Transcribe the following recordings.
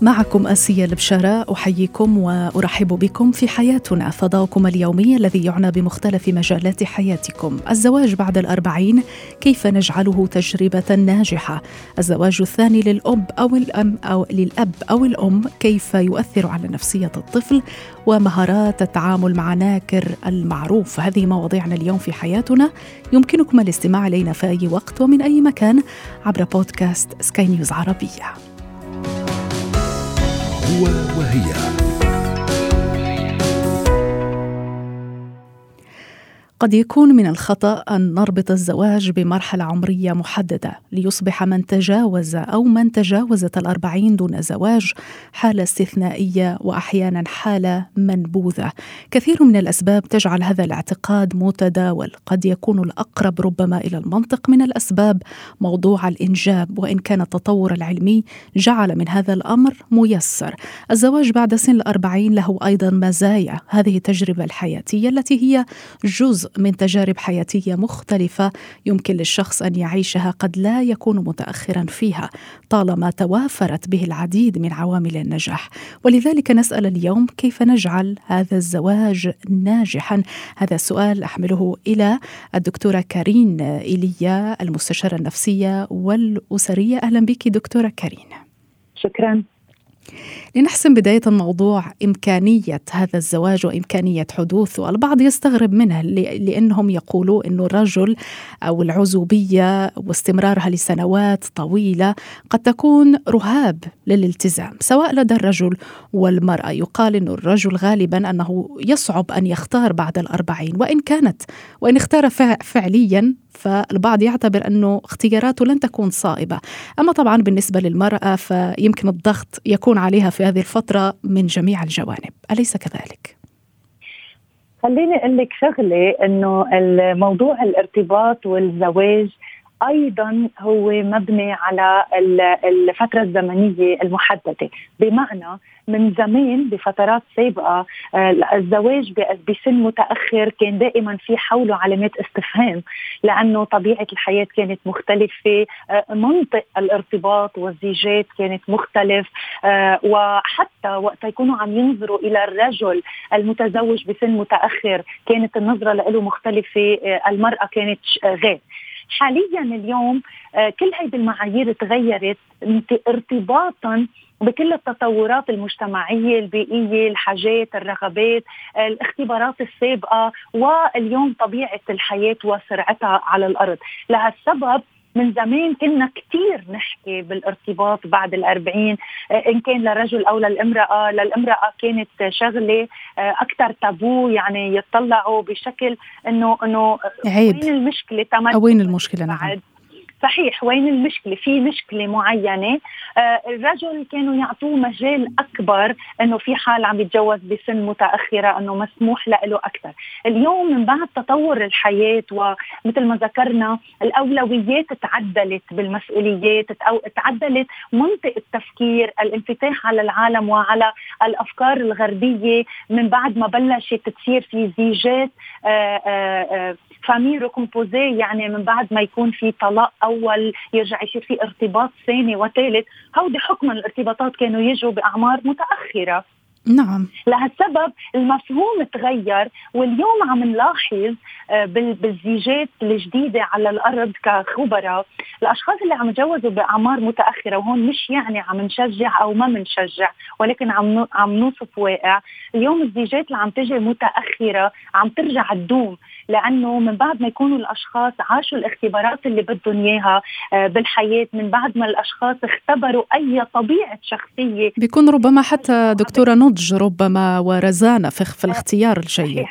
معكم آسيا البشارة أحييكم وأرحب بكم في حياتنا فضاؤكم اليومي الذي يعنى بمختلف مجالات حياتكم. الزواج بعد الأربعين كيف نجعله تجربة ناجحة؟ الزواج الثاني للأب أو الأم أو للأب أو الأم كيف يؤثر على نفسية الطفل؟ ومهارات التعامل مع ناكر المعروف. هذه مواضيعنا اليوم في حياتنا. يمكنكم الاستماع إلينا في أي وقت ومن أي مكان عبر بودكاست سكاي نيوز عربية. هو وهي. قد يكون من الخطأ أن نربط الزواج بمرحلة عمرية محددة ليصبح من تجاوز أو من تجاوزت الأربعين دون زواج حالة استثنائية وأحيانا حالة منبوذة. كثير من الأسباب تجعل هذا الاعتقاد متداول. قد يكون الأقرب ربما إلى المنطق من الأسباب. موضوع الإنجاب وإن كان التطور العلمي جعل من هذا الأمر ميسر. الزواج بعد سن الأربعين له أيضا مزايا. هذه التجربة الحياتية التي هي جزء من تجارب حياتية مختلفة يمكن للشخص أن يعيشها قد لا يكون متاخرا فيها طالما توافرت به العديد من عوامل النجاح. ولذلك نسأل اليوم كيف نجعل هذا الزواج ناجحا؟ هذا السؤال أحمله إلى الدكتورة كارين إيليا المستشارة النفسية والأسرية. أهلا بك دكتورة كارين. شكرا. لنحسم بداية الموضوع إمكانية هذا الزواج وإمكانية حدوثه. البعض يستغرب منه لأنهم يقولوا أنه الرجل أو العزوبية واستمرارها لسنوات طويلة قد تكون رهاب للالتزام سواء لدى الرجل والمرأة. يقال أن الرجل غالبا أنه يصعب أن يختار بعد الأربعين وإن كانت وإن اختار فعليا فالبعض يعتبر أنه اختياراته لن تكون صائبة. أما طبعا بالنسبة للمرأة فيمكن الضغط يكون عليها في هذه الفترة من جميع الجوانب أليس كذلك؟ خليني أقول لك شغلة إنه الموضوع الارتباط والزواج أيضا هو مبني على الفترة الزمنية المحددة. بمعنى من زمان بفترات سابقة آه، الزواج بسن متأخر كان دائما في حوله علامات استفهام لأنه طبيعة الحياة كانت مختلفة آه، منطق الارتباط والزيجات كانت مختلف آه، وحتى وقت يكونوا عم ينظروا إلى الرجل المتزوج بسن متأخر كانت النظرة له مختلفة المرأة كانت غير. حاليا اليوم آه، كل هذه المعايير تغيرت ارتباطا بكل التطورات المجتمعية البيئية الحاجات الرغبات الاختبارات السابقة واليوم طبيعة الحياة وسرعتها على الأرض. لهالسبب من زمان كنا كثير نحكي بالارتباط بعد الأربعين آه، إن كان للرجل أو للامرأة. للامرأة كانت شغلة آه، أكثر تابو يعني يطلعوا بشكل إنه إنه عيب. وين المشكلة؟ وين المشكلة؟ نعم. صحيح وين المشكلة؟ في مشكلة معينة. آه الرجل كانوا يعطوه مجال أكبر إنه في حال عم يتجوز بسن متأخرة إنه مسموح له أكثر. اليوم من بعد تطور الحياة ومثل ما ذكرنا الأولويات تعدلت بالمسؤوليات تعدلت منطق التفكير الانفتاح على العالم وعلى الأفكار الغربية. من بعد ما بلشت تصير في زيجات آه آه آه familles recomposées يعني من بعد ما يكون في طلاق اول يرجع يصير في ارتباط ثاني وثالث. هودي حكما الارتباطات كانوا يجوا بأعمار متأخرة. نعم. لهالسبب المفهوم تغير واليوم عم نلاحظ آه، بالزيجات الجديدة على الأرض كخبراء الأشخاص اللي عم يتجوزوا بأعمار متأخرة وهون مش يعني عم نشجع أو ما بنشجع ولكن عم عم نوصف واقع. اليوم الزيجات اللي عم تجي متأخرة عم ترجع تدوم. لأنه من بعد ما يكونوا الأشخاص عاشوا الاختبارات اللي بدهم إياها آه، بالحياة من بعد ما الأشخاص اختبروا أي طبيعة شخصية. بيكون ربما حتى دكتورة نضج ربما ورزانة في, في الاختيار الجيد.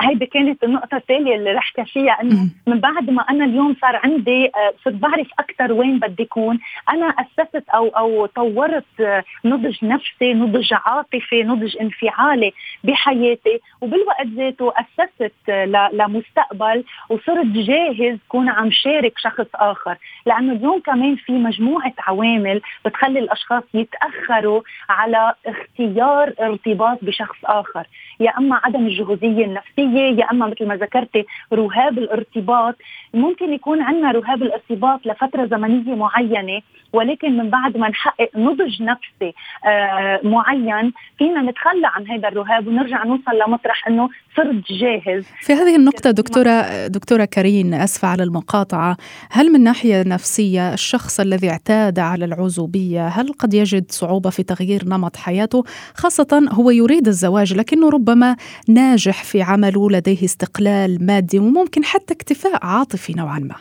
هيدي كانت النقطة التالية اللي رح فيها إنه من بعد ما أنا اليوم صار عندي آه، صرت بعرف أكثر وين بدي أكون، أنا أسست أو أو طورت آه، نضج نفسي، نضج عاطفي، نضج انفعالي بحياتي، وبالوقت ذاته أسست آه، لمستقبل وصرت جاهز كون عم شارك شخص آخر، لأنه اليوم كمان في مجموعة عوامل بتخلي الأشخاص يتأخروا على اختيار ارتباط بشخص آخر، يا أما عدم الجهوزية النفسية النفسيه يا أما مثل ما ذكرتي رهاب الارتباط. ممكن يكون عندنا رهاب الارتباط لفترة زمنية معينة ولكن من بعد ما نحقق نضج نفسي آه معين فينا نتخلى عن هذا الرهاب ونرجع نوصل لمطرح إنه صرت جاهز. في هذه النقطة دكتورة دكتورة كريم أسفة على المقاطعة هل من ناحية نفسية الشخص الذي اعتاد على العزوبية هل قد يجد صعوبة في تغيير نمط حياته؟ خاصة هو يريد الزواج لكنه ربما ناجح في عمله لديه استقلال مادي وممكن حتى اكتفاء عاطفي نوعا ما.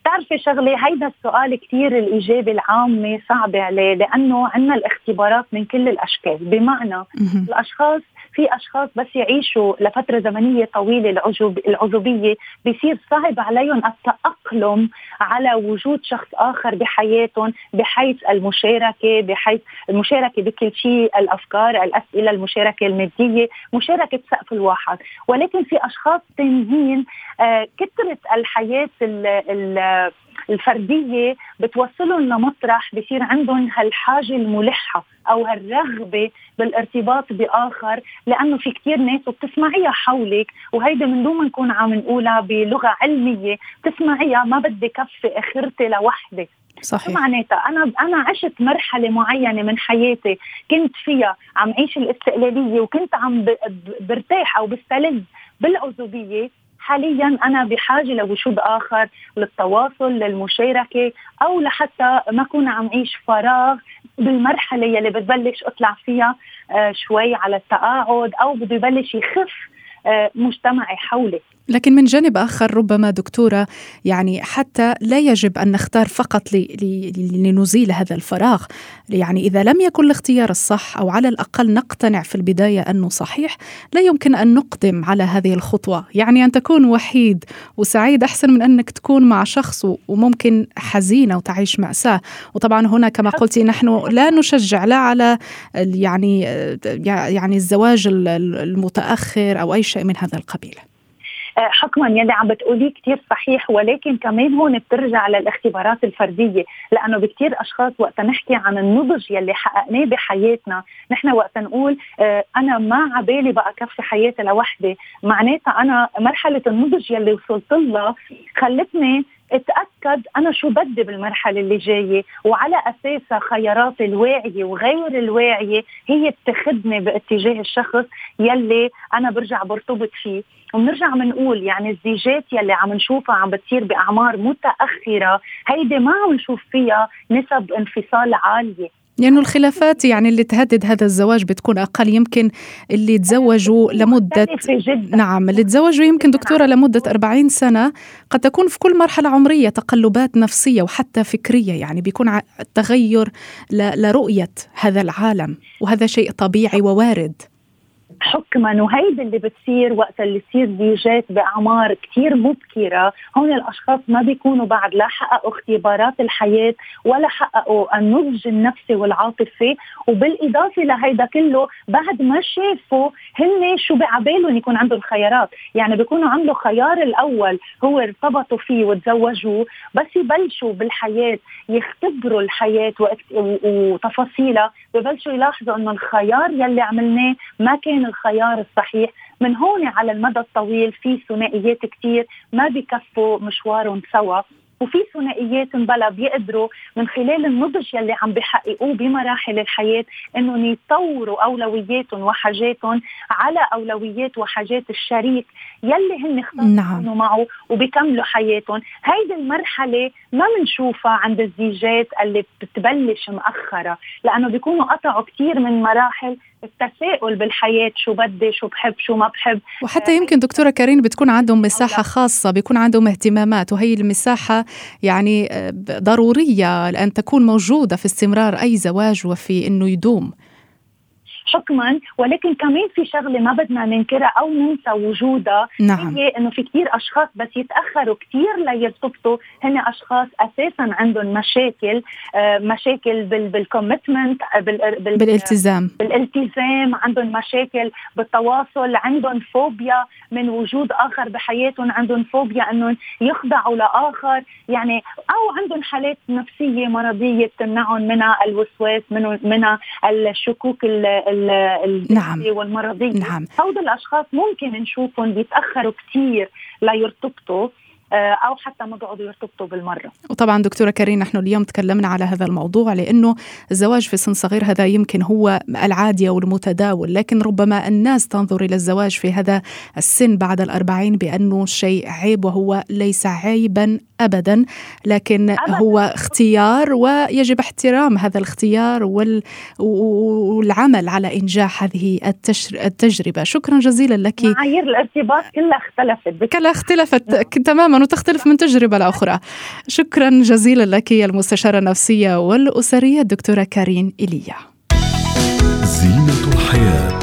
بتعرفي شغلة هيدا السؤال كثير الإجابة العامة صعبة عليه لأنه عندنا الاختبارات من كل الأشكال. بمعنى الأشخاص في أشخاص بس يعيشوا لفترة زمنية طويلة العزوب العزوبيه بيصير صعب عليهم التأقلم على وجود شخص آخر بحياتهم بحيث المشاركة بحيث المشاركة بكل شيء الأفكار الأسئلة المشاركة المادية مشاركة سقف الواحد. ولكن في أشخاص ثانيين آه كثرة الحياة ال ال الفردية بتوصلهم لمطرح بصير عندهم هالحاجة الملحة أو هالرغبة بالارتباط بآخر لأنه في كثير ناس وبتسمعيها حولك وهيدا من دون ما نكون عم نقولها بلغة علمية بتسمعيها ما بدي كفي أخرتي لوحدي. صحيح. شو معناتها؟ أنا أنا عشت مرحلة معينة من حياتي كنت فيها عم عيش الاستقلالية وكنت عم برتاح أو بستلذ بالعزوبية حاليا أنا بحاجة لوجود آخر للتواصل للمشاركة أو لحتى ما أكون عم أعيش فراغ بالمرحلة يلي بتبلش أطلع فيها آه، شوي على التقاعد أو بده يبلش يخف آه، مجتمعي حولي. لكن من جانب آخر ربما دكتورة يعني حتى لا يجب أن نختار فقط لنزيل هذا الفراغ. يعني إذا لم يكن الاختيار الصح أو على الأقل نقتنع في البداية أنه صحيح لا يمكن أن نقدم على هذه الخطوة. يعني أن تكون وحيد وسعيد أحسن من أنك تكون مع شخص وممكن حزينة وتعيش مأساة. وطبعا هنا كما قلتي نحن لا نشجع لا على يعني يعني الزواج المتأخر أو أي شيء من هذا القبيل. حكما يلي عم بتقوليه كثير صحيح ولكن كمان هون بترجع للاختبارات الفردية لأنه بكثير أشخاص وقت نحكي عن النضج يلي حققناه بحياتنا نحن وقت نقول آه، أنا ما عبالي بقى كفي حياتي لوحدي معناتها أنا مرحلة النضج يلي وصلت لها خلتني اتأكد أنا شو بدي بالمرحلة اللي جاية وعلى أساسها خياراتي الواعية وغير الواعية هي بتخدني باتجاه الشخص يلي أنا برجع برتبط فيه. وبنرجع بنقول يعني الزيجات يلي عم نشوفها عم بتصير بأعمار متأخرة هيدي ما عم نشوف فيها نسب انفصال عالية. لأنه الخلافات يعني اللي تهدد هذا الزواج بتكون أقل. يمكن اللي تزوجوا لمدة نعم اللي تزوجوا يمكن دكتورة لمدة 40 سنة قد تكون في كل مرحلة عمرية تقلبات نفسية وحتى فكرية. يعني بيكون تغير لرؤية هذا العالم وهذا شيء طبيعي ووارد. حكما وهيدي اللي بتصير وقت اللي تصير زيجات بأعمار كثير مبكرة. هون الأشخاص ما بيكونوا بعد لا حققوا اختبارات الحياة ولا حققوا النضج النفسي والعاطفي. وبالإضافة لهيدا كله بعد ما شافوا هن شو بعبالهم يكون عندهم خيارات. يعني بيكونوا عنده خيار الأول هو ارتبطوا فيه وتزوجوه بس يبلشوا بالحياة يختبروا الحياة وتفاصيلها. ببلشوا يلاحظوا إنه الخيار يلي عملناه ما كان الخيار الصحيح؟ من هون على المدى الطويل في ثنائيات كثير ما بكفوا مشوارهم سوا. وفي ثنائيات بلا بيقدروا من خلال النضج يلي عم بيحققوه بمراحل الحياة إنهم يطوروا أولوياتهم وحاجاتهم على أولويات وحاجات الشريك يلي هن اختاروا نعم. معه وبيكملوا حياتهم، هيدي المرحلة ما بنشوفها عند الزيجات اللي بتبلش مأخره، لأنه بيكونوا قطعوا كثير من مراحل التساؤل بالحياة شو بدي شو بحب شو ما بحب. وحتى يمكن دكتورة كارين بتكون عندهم مساحة خاصة بيكون عندهم اهتمامات وهي المساحة يعني آه، ضرورية لأن تكون موجودة في استمرار أي زواج وفي أنه يدوم. حكما ولكن كمان في شغلة ما بدنا ننكرها أو ننسى وجودها نعم. هي إنه في كثير أشخاص بس يتأخروا كثير ليرتبطوا هن أشخاص أساسا عندهم مشاكل آه مشاكل بالكوميتمنت بال بال بالالتزام بالالتزام عندهم مشاكل بالتواصل عندهم فوبيا من وجود آخر بحياتهم عندهم فوبيا إنهم يخضعوا لآخر يعني أو عندهم حالات نفسية مرضية بتمنعهم منها الوسواس من منها الشكوك نعم. والمرضية نعم. هؤلاء الأشخاص ممكن نشوفهم بيتأخروا كثير ليرتبطوا أو حتى ما بيقعدوا يرتبطوا بالمرة. وطبعا دكتورة كريم نحن اليوم تكلمنا على هذا الموضوع لأنه الزواج في سن صغير هذا يمكن هو العادي والمتداول لكن ربما الناس تنظر إلى الزواج في هذا السن بعد الأربعين بأنه شيء عيب وهو ليس عيبا ابدا لكن أبداً. هو اختيار ويجب احترام هذا الاختيار وال... والعمل على إنجاح هذه التشر... التجربة. شكرا جزيلا لك. معايير الارتباط كلها اختلفت. كلها اختلفت تماما. وتختلف من تجربة لأخرى. شكرا جزيلا لك المستشارة النفسية والأسرية الدكتورة كارين ايليا زينة الحياة.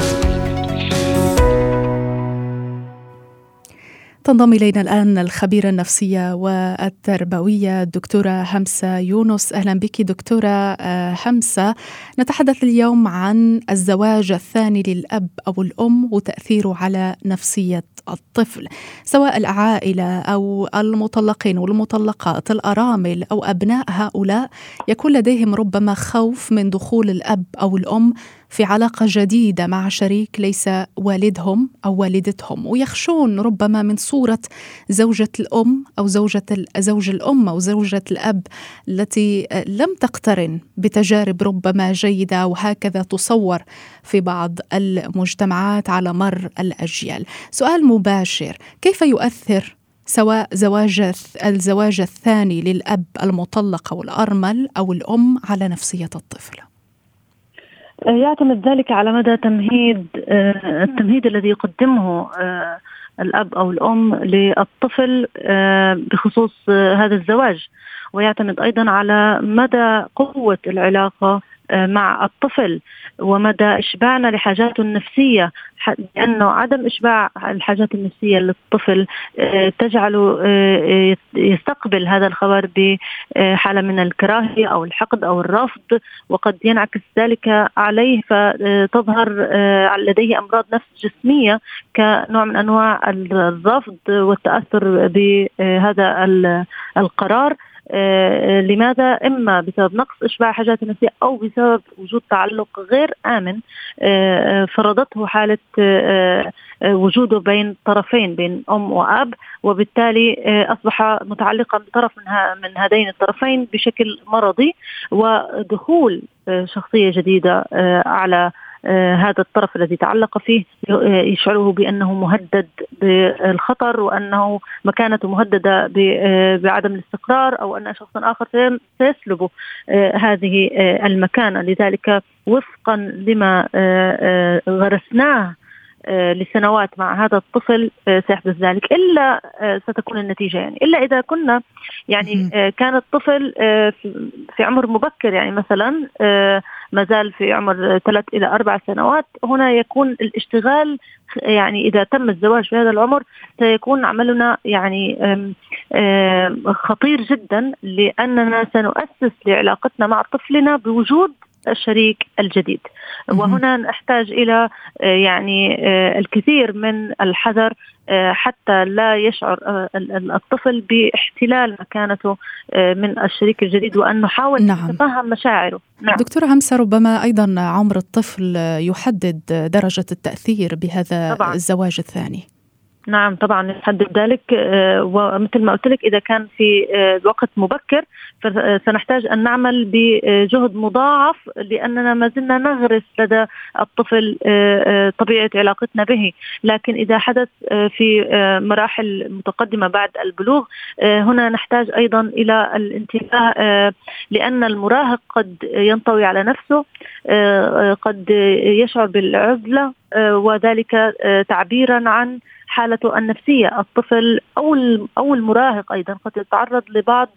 تنضم إلينا الآن الخبيرة النفسية والتربوية الدكتورة همسة يونس. أهلا بك دكتورة آه، همسة. نتحدث اليوم عن الزواج الثاني للأب أو الأم وتأثيره على نفسية الطفل سواء العائلة أو المطلقين والمطلقات الأرامل أو أبناء هؤلاء. يكون لديهم ربما خوف من دخول الأب أو الأم. في علاقة جديدة مع شريك ليس والدهم أو والدتهم ويخشون ربما من صورة زوجة الأم أو زوجة زوج الأم أو زوجة الأب التي لم تقترن بتجارب ربما جيدة وهكذا تصور في بعض المجتمعات على مر الأجيال. سؤال مباشر كيف يؤثر سواء زواج الزواج الثاني للأب المطلق أو الأرمل أو الأم على نفسية الطفل؟ يعتمد ذلك على مدى تمهيد آه، التمهيد الذي يقدمه آه، الأب أو الأم للطفل آه، بخصوص هذا الزواج. ويعتمد أيضا على مدى قوة العلاقة مع الطفل ومدى إشباعنا لحاجاته النفسية لأنه عدم إشباع الحاجات النفسية للطفل آه، تجعله آه، يستقبل هذا الخبر بحالة من الكراهية أو الحقد أو الرفض وقد ينعكس ذلك عليه فتظهر آه، لديه أمراض نفس جسمية كنوع من أنواع الرفض والتأثر بهذا القرار. آه، لماذا؟ إما بسبب نقص إشباع حاجات النفسية أو بسبب وجود تعلق غير آمن آه، آه، فرضته حالة وجوده بين طرفين بين أم وأب وبالتالي أصبح متعلقا بطرف من من هذين الطرفين بشكل مرضي ودخول شخصية جديدة على آه، هذا الطرف الذي تعلق فيه آه، يشعره بأنه مهدد بالخطر وأنه مكانته مهددة آه، بعدم الاستقرار أو أن شخص آخر سيسلب هذه المكانة. لذلك وفقا لما غرسناه لسنوات مع هذا الطفل سيحدث ذلك. إلا ستكون النتيجة يعني. إلا إذا كنا يعني كان الطفل في عمر مبكر يعني مثلا ما زال في عمر ثلاث إلى أربع سنوات هنا يكون الاشتغال يعني إذا تم الزواج في هذا العمر سيكون عملنا يعني خطير جدا لأننا سنؤسس لعلاقتنا مع طفلنا بوجود الشريك الجديد وهنا نحتاج إلى آه، يعني آه، الكثير من الحذر آه، حتى لا يشعر الطفل باحتلال مكانته من الشريك الجديد وأن نحاول نعم. نتفهم مشاعره نعم. دكتورة همسة ربما أيضا عمر الطفل يحدد درجة التأثير بهذا طبعا. الزواج الثاني نعم طبعا يحدد ذلك. ومثل ما قلت لك إذا كان في وقت مبكر فسنحتاج أن نعمل بجهد مضاعف لأننا ما زلنا نغرس لدى الطفل طبيعة علاقتنا به، لكن إذا حدث في مراحل متقدمة بعد البلوغ هنا نحتاج أيضا إلى الانتباه لأن المراهق قد ينطوي على نفسه قد يشعر بالعزلة وذلك تعبيرا عن حالته النفسية. الطفل أو أو المراهق أيضا قد يتعرض لبعض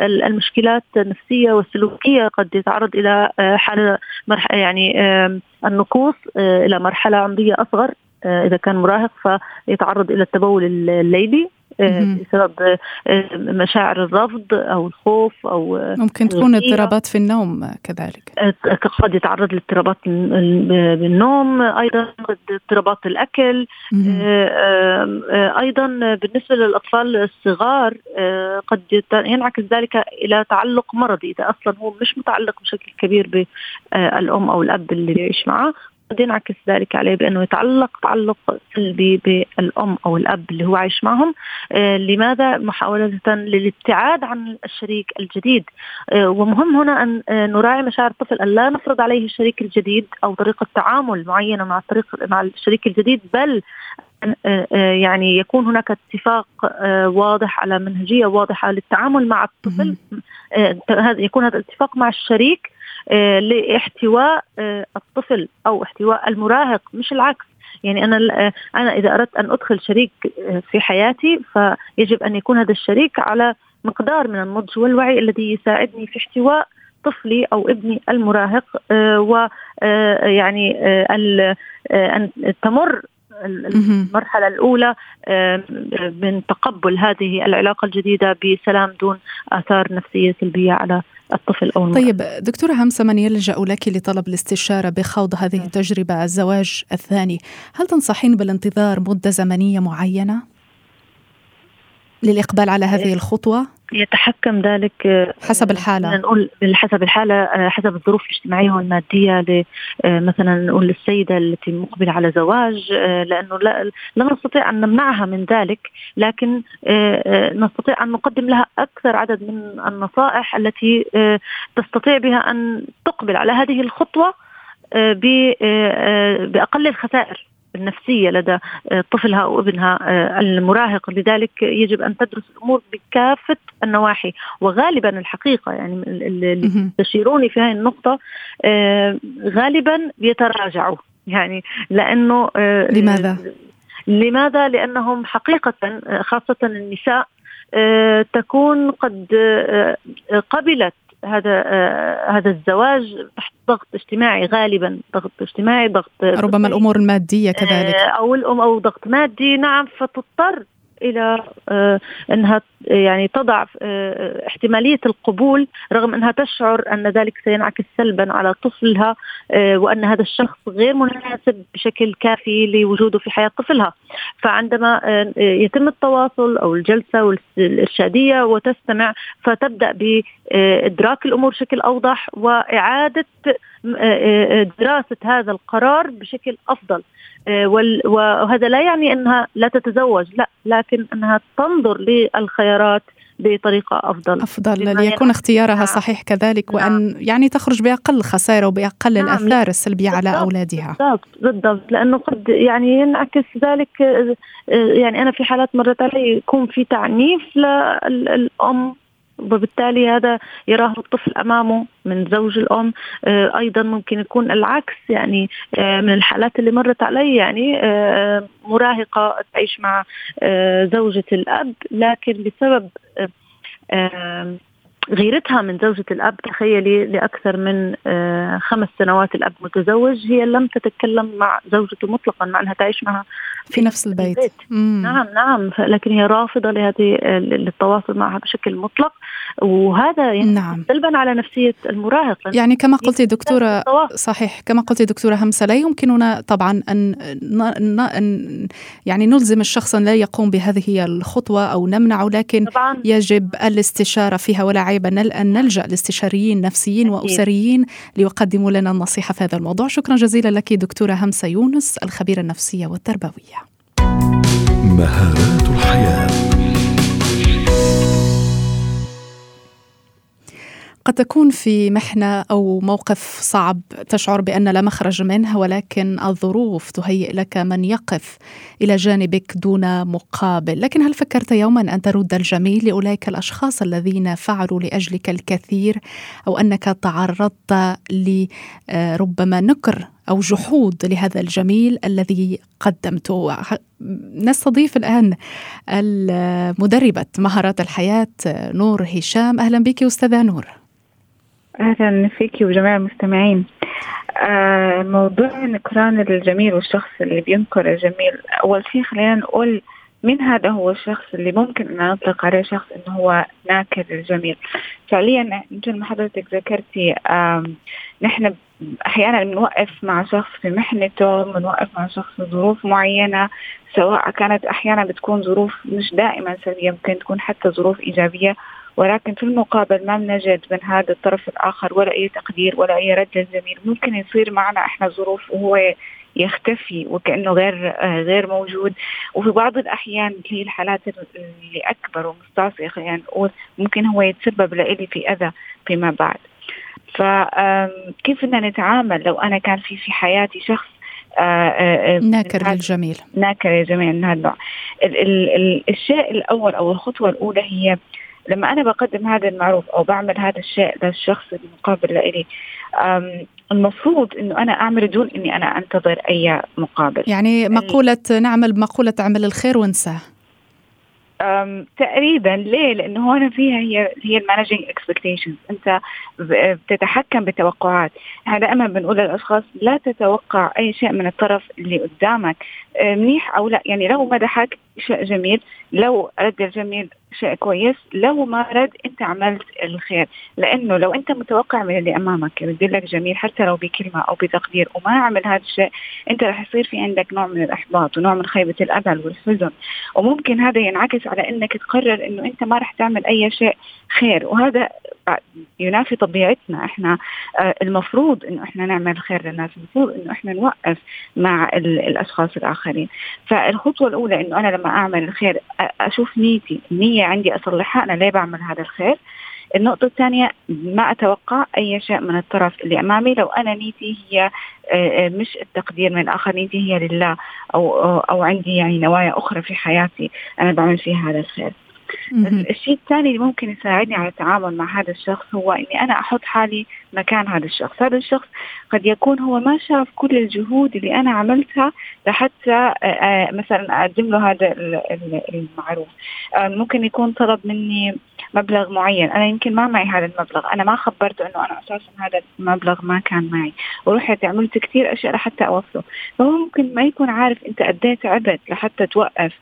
المشكلات النفسية والسلوكية قد يتعرض إلى حاله يعني النقوص إلى مرحلة عمرية أصغر إذا كان مراهق فيتعرض إلى التبول الليلي بسبب آه، مشاعر الرفض أو الخوف أو ممكن تكون اضطرابات في النوم كذلك. آه، قد يتعرض لاضطرابات بالنوم أيضا قد اضطرابات الأكل. آه، أيضا بالنسبة للأطفال الصغار قد ينعكس ذلك إلى تعلق مرضي. إذا أصلا هو مش متعلق بشكل كبير بالام أو الأب اللي بيعيش معه قد ينعكس ذلك عليه بأنه يتعلق تعلق سلبي بالأم أو الأب اللي هو عايش معهم. آه لماذا؟ محاولة للابتعاد عن الشريك الجديد. آه ومهم هنا أن آه نراعي مشاعر الطفل أن لا نفرض عليه الشريك الجديد أو طريقة تعامل معينة مع الطريق مع الشريك الجديد بل يعني يكون هناك اتفاق واضح على منهجية واضحة للتعامل مع الطفل. يكون هذا الاتفاق مع الشريك. لاحتواء الطفل أو احتواء المراهق مش العكس. يعني أنا أنا إذا أردت أن أدخل شريك في حياتي فيجب أن يكون هذا الشريك على مقدار من النضج والوعي الذي يساعدني في احتواء طفلي أو ابني المراهق ويعني أن تمر المرحلة الأولى من تقبل هذه العلاقة الجديدة بسلام دون آثار نفسية سلبية على الطفل أو المرأة. طيب دكتوره همسة من يلجأ لك لطلب الاستشارة بخوض هذه. التجربة الزواج الثاني هل تنصحين بالانتظار مدة زمنية معينة للإقبال على هذه إيه. يتحكم ذلك آه، حسب الحالة. نقول حسب الحالة آه، حسب الظروف الاجتماعية والمادية آه، مثلا نقول للسيدة التي مقبلة على زواج لأنه لا, لا نستطيع أن نمنعها من ذلك لكن نستطيع أن نقدم لها أكثر عدد من النصائح التي تستطيع بها أن تقبل على هذه الخطوة بأقل الخسائر. النفسيه لدى آه، طفلها أو ابنها آه، المراهق لذلك يجب أن تدرس الأمور بكافة النواحي وغالبا الحقيقة يعني اللي تشيروني في هذه النقطة آه، غالبا بيتراجعوا يعني لأنه لماذا؟ لماذا؟ لأنهم حقيقة خاصة النساء تكون قد قبلت هذا آه هذا الزواج تحت ضغط اجتماعي غالبا ضغط اجتماعي ضغط ربما الأمور المادية كذلك. آه أو الام أو ضغط مادي نعم فتضطر إلى آه، إنها يعني تضع آه، احتمالية القبول رغم إنها تشعر أن ذلك سينعكس سلبا على طفلها آه، وأن هذا الشخص غير مناسب بشكل كافي لوجوده في حياة طفلها. فعندما يتم التواصل أو الجلسة الارشاديه وتستمع فتبدأ بإدراك الأمور بشكل أوضح وإعادة دراسة هذا القرار بشكل أفضل آه، وهذا لا يعني أنها لا تتزوج لا لكن أنها تنظر للخيارات بطريقة أفضل أفضل ليكون اختيارها نعم. صحيح كذلك نعم. وأن يعني تخرج بأقل خسارة وبأقل نعم. الآثار السلبية على أولادها بالضبط بالضبط لأنه قد يعني ينعكس ذلك آه، يعني أنا في حالات مرت علي يكون في تعنيف للأم وبالتالي هذا يراه الطفل أمامه من زوج الأم. آه، أيضا ممكن يكون العكس يعني آه، من الحالات اللي مرت علي يعني آه، مراهقة تعيش مع زوجة الأب. لكن بسبب غيرتها من زوجة الأب تخيلي لأكثر من آه، خمس سنوات الأب متزوج هي لم تتكلم مع زوجته مطلقا مع أنها تعيش معها في, في نفس البيت, البيت. نعم نعم لكن هي رافضة لهذه للتواصل معها بشكل مطلق. وهذا يعني نعم. سلبا على نفسية المراهق. يعني كما قلتي دكتورة صحيح. كما قلتي دكتورة همسة لا يمكننا طبعا أن, أن يعني نلزم الشخص لا يقوم بهذه الخطوة أو نمنعه لكن طبعا. يجب الاستشارة فيها ولا عيب أن نلجأ لاستشاريين نفسيين وأسريين ليقدموا لنا النصيحة في هذا الموضوع. شكرا جزيلا لك دكتورة همسة يونس الخبيرة النفسية والتربوية. مهارات الحياة. قد تكون في محنة أو موقف صعب تشعر بأن لا مخرج منه ولكن الظروف تهيئ لك من يقف إلى جانبك دون مقابل، لكن هل فكرت يوما أن ترد الجميل لأولئك الأشخاص الذين فعلوا لأجلك الكثير أو أنك تعرضت لربما نكر أو جحود لهذا الجميل الذي قدمته؟ نستضيف الآن المدربة مهارات الحياة نور هشام. أهلا بك أستاذة نور. أهلا فيك وجميع المستمعين. آه موضوع نكران الجميل والشخص اللي بينكر الجميل. أول شيء خلينا نقول من هذا هو الشخص اللي ممكن أن نطلق عليه شخص أنه هو ناكر الجميل؟ فعليا مثل ما حضرتك ذكرتي نحن أحيانا بنوقف مع شخص في محنته بنوقف مع شخص في ظروف معينة سواء كانت أحيانا بتكون ظروف مش دائما سلبية ممكن تكون حتى ظروف إيجابية. ولكن في المقابل ما بنجد من هذا الطرف الآخر ولا أي تقدير ولا أي رد للزميل ممكن يصير معنا إحنا ظروف وهو يختفي وكأنه غير آه، غير موجود. وفي بعض الأحيان اللي هي الحالات اللي أكبر ومستعصيه خلينا نقول ممكن هو يتسبب لإلي في أذى فيما بعد. فكيف بدنا نتعامل لو أنا كان في في حياتي شخص آه، آه، ناكر للجميل. ناكر للجميل من هذا النوع. الشيء الأول أو الخطوة الأولى هي لما أنا بقدم هذا المعروف أو بعمل هذا الشيء للشخص المقابل لإلي المفروض إنه أنا أعمل دون إني أنا أنتظر أي مقابل. يعني مقولة نعمل مقولة اعمل الخير وانساه. تقريبا ليه؟ لأنه هون فيها هي هي ال managing expectations، أنت بتتحكم بالتوقعات، إحنا دائما بنقول للأشخاص لا تتوقع أي شيء من الطرف اللي قدامك. منيح أو لا، يعني لو مدحك شيء جميل، لو رد الجميل شيء كويس. لو ما رد أنت عملت الخير. لأنه لو أنت متوقع من اللي أمامك يرد لك جميل حتى لو بكلمة أو بتقدير وما عمل هذا الشيء أنت رح يصير في عندك نوع من الإحباط ونوع من خيبة الامل والحزن. وممكن هذا ينعكس على إنك تقرر إنه أنت ما رح تعمل أي شيء خير. وهذا ينافي طبيعتنا. إحنا آه، المفروض إنه إحنا نعمل خير للناس. المفروض إنه إحنا نوقف مع الأشخاص الآخرين. فالخطوة الأولى إنه أنا لما أعمل الخير أشوف نيتي النية عندي أصلحها أنا ليه بعمل هذا الخير النقطة الثانية ما أتوقع أي شيء من الطرف اللي أمامي لو أنا نيتي هي آه، مش التقدير من الآخر نيتي هي لله أو أو عندي يعني نوايا أخرى في حياتي أنا بعمل فيها هذا الخير. الشيء الثاني اللي ممكن يساعدني على التعامل مع هذا الشخص هو إني أنا أحط حالي مكان هذا الشخص، هذا الشخص قد يكون هو ما شاف كل الجهود اللي أنا عملتها لحتى آه، آه، مثلا أقدم له هذا المعروف، آه، ممكن يكون طلب مني مبلغ معين. أنا يمكن ما معي هذا المبلغ. أنا ما خبرته إنه أنا أساسا هذا المبلغ ما كان معي. ورحت عملت كثير أشياء لحتى أوصله. فهو ممكن ما يكون عارف أنت إيه تعبت لحتى توقف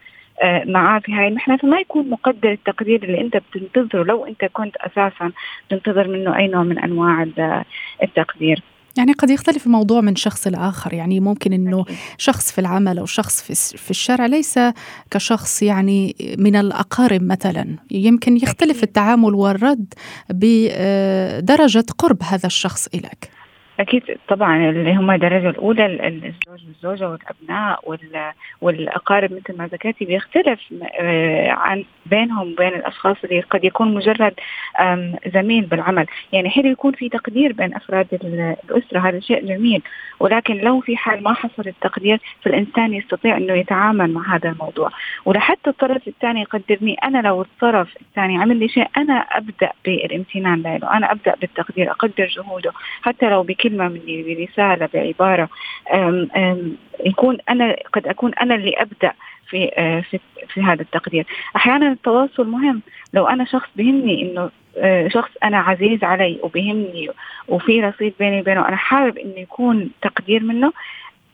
آه، معاه في هاي المحنه فما يكون مقدر التقدير اللي انت بتنتظره لو انت كنت أساسا تنتظر منه أي نوع من أنواع التقدير. يعني قد يختلف الموضوع من شخص لآخر. يعني ممكن أنه شخص في العمل أو شخص في الشارع ليس كشخص يعني من الأقارب مثلا. يمكن يختلف التعامل والرد بدرجة قرب هذا الشخص إليك. أكيد طبعا اللي هم الدرجة الأولى الزوج والزوجة والأبناء والأقارب مثل ما ذكرتي بيختلف آه، عن بينهم وبين الأشخاص اللي قد يكون مجرد زميل بالعمل. يعني حلو يكون في تقدير بين أفراد الأسرة هذا شيء جميل. ولكن لو في حال ما حصل التقدير فالإنسان يستطيع أنه يتعامل مع هذا الموضوع. ولحتى الطرف الثاني يقدرني أنا لو الطرف الثاني عمل لي شيء أنا أبدأ بالامتنان له أنا أبدأ بالتقدير أقدر جهوده. حتى لو بكلمه كلمة مني برسالة بعبارة. أم أم يكون أنا قد أكون أنا اللي أبدأ في آه، في في هذا التقدير. أحيانا التواصل مهم. لو أنا شخص بهمني إنه آه، شخص أنا عزيز علي وبهمني وفي رصيد بيني وبينه أنا حابب إنه يكون تقدير منه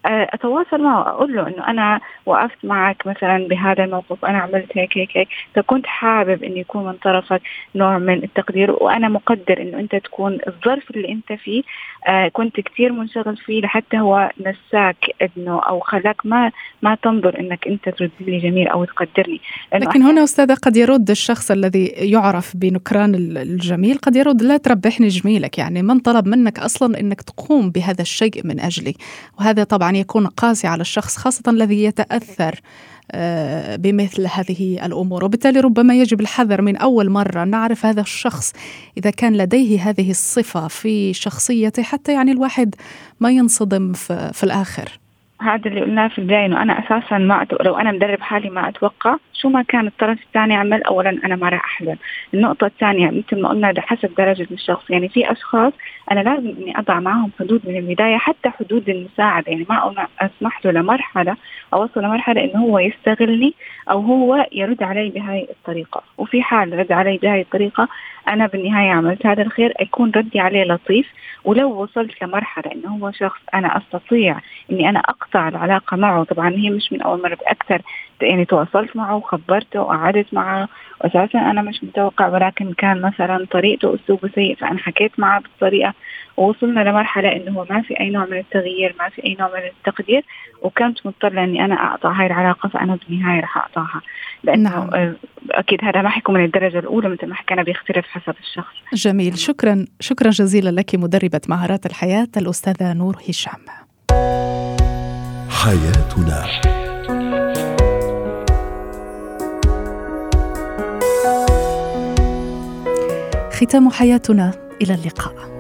أتواصل معه أقول له إنه أنا وقفت معك مثلا بهذا الموقف أنا عملت هيك هيك هيك فكنت حابب إنه يكون من طرفك نوع من التقدير وأنا مقدر إنه أنت تكون الظرف اللي أنت فيه. آه كنت كثير منشغل فيه لحتى هو نساك إنه أو خلاك ما ما تنظر إنك أنت ترد لي جميل أو تقدرني. لكن هنا أستاذة قد يرد الشخص الذي يعرف بنكران الجميل قد يرد لا تربحني جميلك يعني من طلب منك أصلا إنك تقوم بهذا الشيء من أجلي؟ وهذا طبعا يكون قاسي على الشخص خاصة الذي يتأثر آه، بمثل هذه الأمور. وبالتالي ربما يجب الحذر من أول مرة نعرف هذا الشخص إذا كان لديه هذه الصفة في شخصيته حتى يعني الواحد ما ينصدم في, في الآخر. هذا اللي قلناه في البداية إنه أنا أساسا ما أتو... لو أنا مدرب حالي ما أتوقع شو ما كان الطرف الثاني عمل اولا أنا ما راح احزن النقطة الثانية مثل ما قلنا حسب درجة الشخص يعني في أشخاص أنا لازم إني أضع معهم حدود من البداية حتى حدود المساعدة. يعني ما أسمح له لمرحلة أوصل لمرحلة إنه هو يستغلني أو هو يرد علي بهاي الطريقة. وفي حال رد علي بهاي الطريقة أنا بالنهاية عملت هذا الخير يكون ردي عليه لطيف. ولو وصلت لمرحلة إنه هو شخص أنا أستطيع إني أنا اقطع العلاقة معه. طبعا هي مش من أول مرة بأكثر يعني تواصلت معه وخبرته وقعدت معه. واساسا أنا مش متوقع ولكن كان مثلا طريقته أسلوبه سيء فأنا حكيت معه بالطريقة. ووصلنا لمرحلة إنه هو ما في أي نوع من التغيير ما في أي نوع من التقدير. وكنت مضطرة إني أنا اقطع هاي العلاقة فأنا بالنهاية رح اقطعها لأنه نعم. آه، أكيد هذا ما حيكون من الدرجة الأولى مثل ما حكينا بيختلف حسب الشخص. جميل. شكرا شكرا جزيلا لك مدربة مهارات الحياة الأستاذة نور هشام. حياتنا. ختام حياتنا. إلى اللقاء.